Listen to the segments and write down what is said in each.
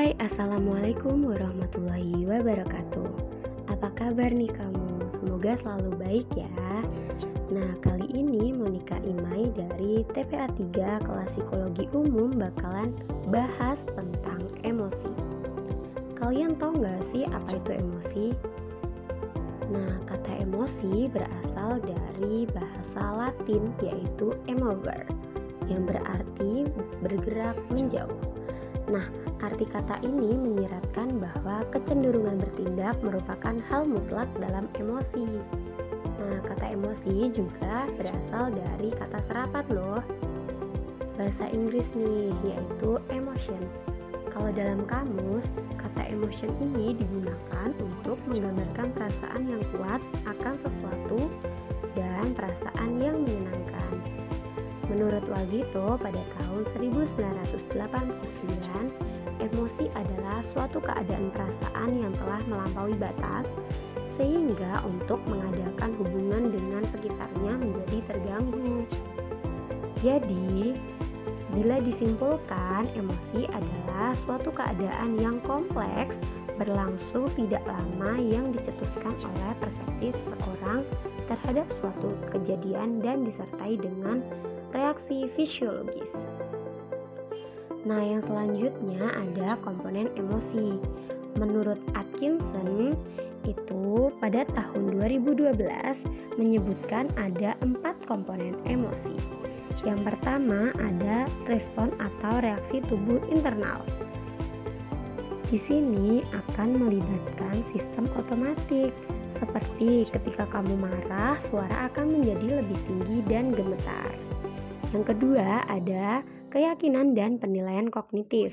Hai, Assalamualaikum warahmatullahi wabarakatuh Apa kabar nih kamu? Semoga selalu baik ya Nah, kali ini Monika Imai dari TPA 3 kelas psikologi umum bakalan bahas tentang emosi Kalian tahu nggak sih apa itu emosi? Nah, kata emosi berasal dari bahasa latin yaitu emover yang berarti bergerak menjauh Nah, arti kata ini menyiratkan bahwa kecenderungan bertindak merupakan hal mutlak dalam emosi. Nah, kata emosi juga berasal dari kata serapan loh. Bahasa Inggris nih, yaitu emotion. Kalau dalam kamus, kata emotion ini digunakan untuk menggambarkan perasaan yang kuat akan sesuatu dan perasaan yang menyenangkan. Menurut Wagito, pada tahun 1989, emosi adalah suatu keadaan perasaan yang telah melampaui batas, sehingga untuk mengadakan hubungan dengan sekitarnya menjadi terganggu. Jadi, bila disimpulkan, emosi adalah suatu keadaan yang kompleks berlangsung tidak lama yang dicetuskan oleh persepsi seseorang terhadap suatu kejadian dan disertai dengan reaksi fisiologis. Nah, yang selanjutnya ada komponen emosi. Menurut Atkinson, itu pada tahun 2012 menyebutkan ada empat komponen emosi. Yang pertama ada respon atau reaksi tubuh internal. Di sini akan melibatkan sistem otomatik, seperti ketika kamu marah, suara akan menjadi lebih tinggi dan gemetar. Yang kedua, ada keyakinan dan penilaian kognitif.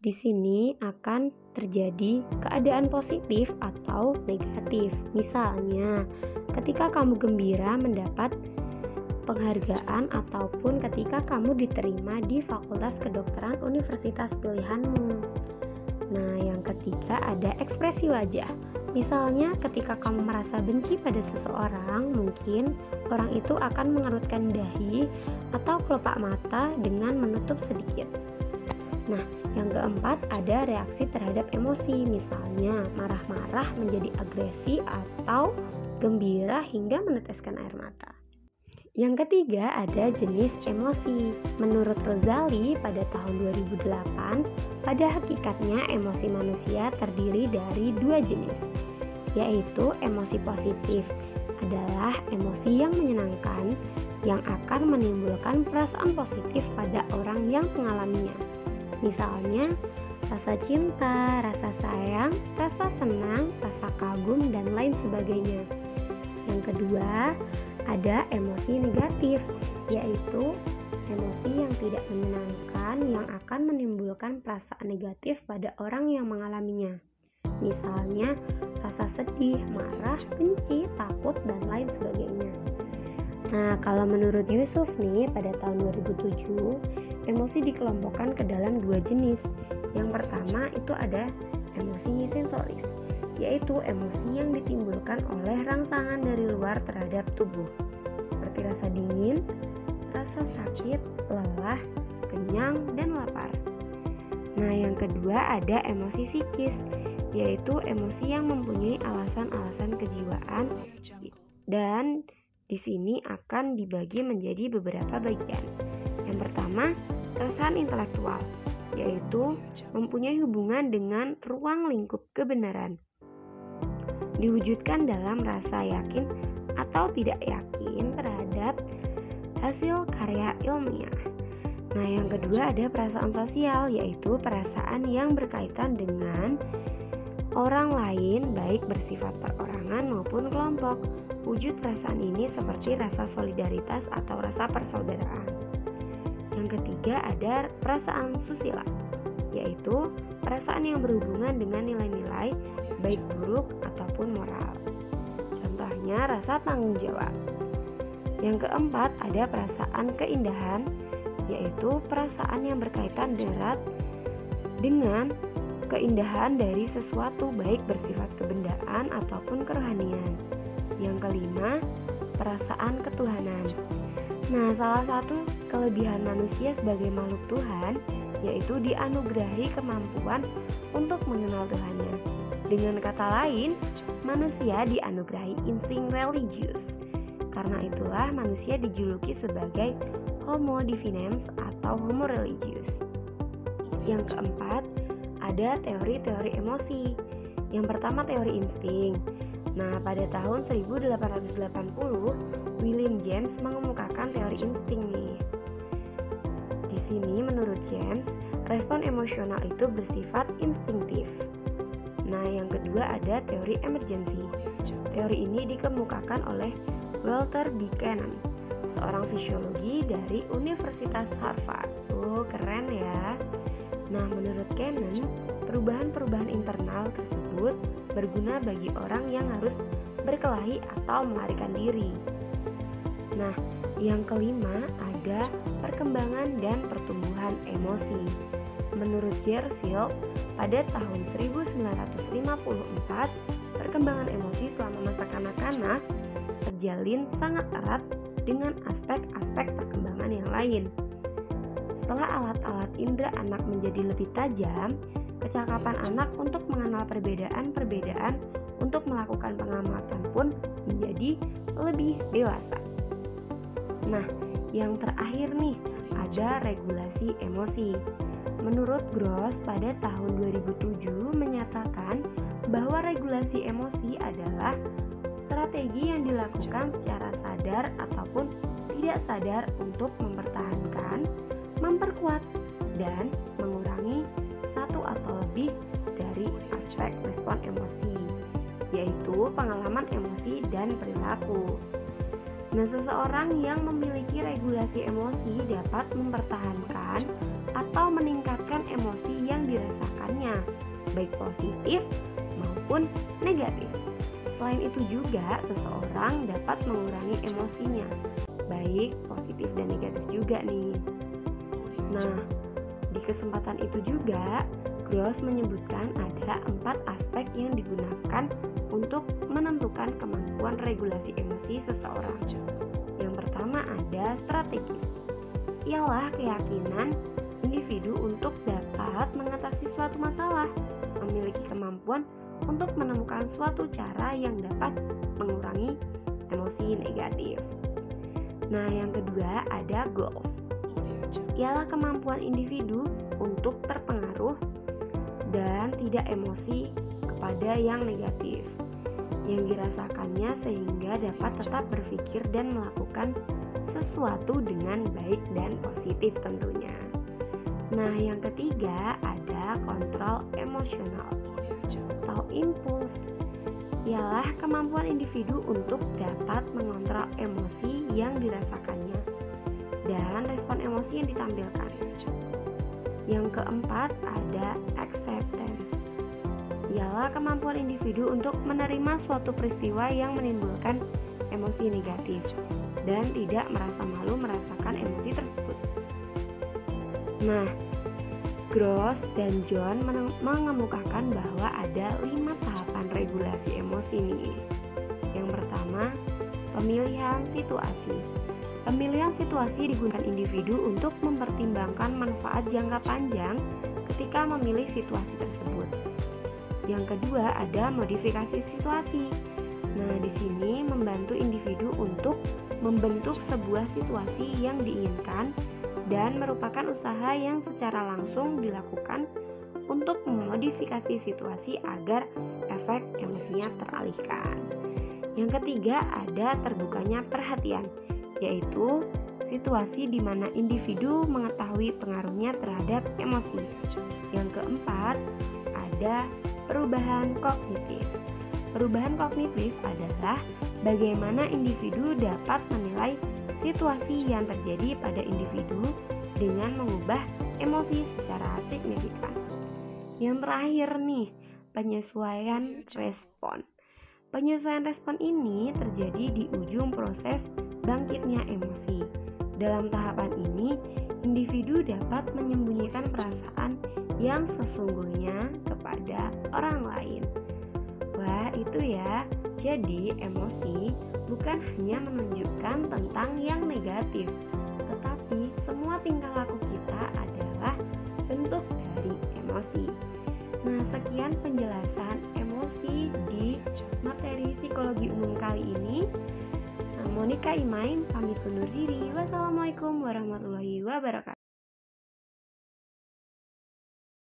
Di sini akan terjadi keadaan positif atau negatif. Misalnya, ketika kamu gembira mendapat penghargaan ataupun ketika kamu diterima di Fakultas Kedokteran Universitas pilihanmu. Nah, yang ketiga ada ekspresi wajah. Misalnya, ketika kamu merasa benci pada seseorang, mungkin orang itu akan mengerutkan dahi atau kelopak mata dengan menutup sedikit. Nah, yang keempat ada reaksi terhadap emosi, misalnya marah-marah menjadi agresi atau gembira hingga meneteskan air mata. Yang ketiga ada jenis emosi. Menurut Rozali pada tahun 2008, pada hakikatnya emosi manusia terdiri dari dua jenis, yaitu emosi positif adalah emosi yang menyenangkan yang akan menimbulkan perasaan positif pada orang yang mengalaminya. Misalnya, rasa cinta, rasa sayang, rasa senang, rasa kagum, dan lain sebagainya. Yang kedua, ada emosi negatif, yaitu emosi yang tidak menyenangkan yang akan menimbulkan perasaan negatif pada orang yang mengalaminya. Misalnya, rasa sedih, marah, benci, takut, dan lain sebagainya. Nah, kalau menurut Yusuf nih, pada tahun 2007, emosi dikelompokkan ke dalam dua jenis. Yang pertama itu ada yaitu emosi yang ditimbulkan oleh rangsangan dari luar terhadap tubuh, seperti rasa dingin, rasa sakit, lelah, kenyang, dan lapar. Nah, yang kedua ada emosi psikis, yaitu emosi yang mempunyai alasan-alasan kejiwaan dan di sini akan dibagi menjadi beberapa bagian. Yang pertama, keresahan intelektual, yaitu mempunyai hubungan dengan ruang lingkup kebenaran diwujudkan dalam rasa yakin atau tidak yakin terhadap hasil karya ilmiah. Nah, yang kedua ada perasaan sosial, yaitu perasaan yang berkaitan dengan orang lain, baik bersifat perorangan maupun kelompok. Wujud perasaan ini seperti rasa solidaritas atau rasa persaudaraan. Yang ketiga ada perasaan susila, yaitu perasaan yang berhubungan dengan nilai-nilai baik buruk ataupun moral. Contohnya rasa tanggung jawab. Yang keempat ada perasaan keindahan, yaitu perasaan yang berkaitan erat dengan keindahan dari sesuatu baik bersifat kebendaan ataupun kerohanian. Yang kelima, perasaan ketuhanan. Nah, salah satu kelebihan manusia sebagai makhluk Tuhan yaitu dianugerahi kemampuan untuk mengenal Tuhannya. Dengan kata lain, manusia dianugerahi insting religius. Karena itulah manusia dijuluki sebagai Homo divinens atau Homo religius. Yang keempat, ada teori-teori emosi. Yang pertama teori insting. Nah, pada tahun 1880, William James mengemukakan teori insting nih. Sini menurut James, respon emosional itu bersifat instinktif. Nah, yang kedua ada teori emergency. Teori ini dikemukakan oleh Walter Buchanan, seorang fisiologi dari Universitas Harvard. Oh, keren ya. Nah, menurut Cannon, perubahan-perubahan internal tersebut berguna bagi orang yang harus berkelahi atau melarikan diri. Nah, yang kelima ada perkembangan dan pertumbuhan emosi. Menurut Gerfield, pada tahun 1954, perkembangan emosi selama masa kanak-kanak terjalin sangat erat dengan aspek-aspek perkembangan yang lain. Setelah alat-alat indera anak menjadi lebih tajam, kecakapan anak untuk mengenal perbedaan-perbedaan untuk melakukan pengamatan pun menjadi lebih dewasa. Nah, yang terakhir nih, ada regulasi emosi. Menurut Gross pada tahun 2007 menyatakan bahwa regulasi emosi adalah strategi yang dilakukan secara sadar ataupun tidak sadar untuk mempertahankan memperkuat dan mengurangi satu atau lebih dari aspek respon emosi, yaitu pengalaman emosi dan perilaku. Nah, seseorang yang memiliki regulasi emosi dapat mempertahankan atau meningkatkan emosi yang dirasakannya, baik positif maupun negatif. Selain itu juga seseorang dapat mengurangi emosinya, baik positif dan negatif juga nih. Nah, di kesempatan itu juga, Gross menyebutkan ada empat aspek yang digunakan untuk menentukan kemampuan regulasi emosi seseorang. Yang pertama ada strategis. Ialah keyakinan individu untuk dapat mengatasi suatu masalah, memiliki kemampuan untuk menemukan suatu cara yang dapat mengurangi emosi negatif. Nah, yang kedua ada goals ialah kemampuan individu untuk terpengaruh dan tidak emosi kepada yang negatif yang dirasakannya sehingga dapat tetap berpikir dan melakukan sesuatu dengan baik dan positif tentunya. Nah, yang ketiga ada kontrol emosional atau impuls ialah kemampuan individu untuk dapat mengontrol emosi yang dirasakannya dan respon emosi yang ditampilkan. Yang keempat ada acceptance. Ialah kemampuan individu untuk menerima suatu peristiwa yang menimbulkan emosi negatif dan tidak merasa malu merasakan emosi tersebut. Nah, Gross dan John mengemukakan bahwa ada lima tahapan regulasi emosi nih. Yang pertama, pemilihan situasi. Pemilihan situasi digunakan individu untuk mempertimbangkan manfaat jangka panjang ketika memilih situasi tersebut. Yang kedua ada modifikasi situasi. Nah, di sini membantu individu untuk membentuk sebuah situasi yang diinginkan dan merupakan usaha yang secara langsung dilakukan untuk memodifikasi situasi agar efek emosinya teralihkan. Yang ketiga ada terbukanya perhatian yaitu situasi di mana individu mengetahui pengaruhnya terhadap emosi. Yang keempat, ada perubahan kognitif. Perubahan kognitif adalah bagaimana individu dapat menilai situasi yang terjadi pada individu dengan mengubah emosi secara signifikan. Yang terakhir nih, penyesuaian respon. Penyesuaian respon ini terjadi di ujung proses bangkitnya emosi. Dalam tahapan ini, individu dapat menyembunyikan perasaan yang sesungguhnya kepada orang lain. Wah, itu ya. Jadi, emosi bukan hanya menunjukkan tentang yang negatif, tetapi semua tingkah laku kita adalah emosi. Nah, sekian penjelasan Monika Imain pamit undur diri. Wassalamualaikum warahmatullahi wabarakatuh.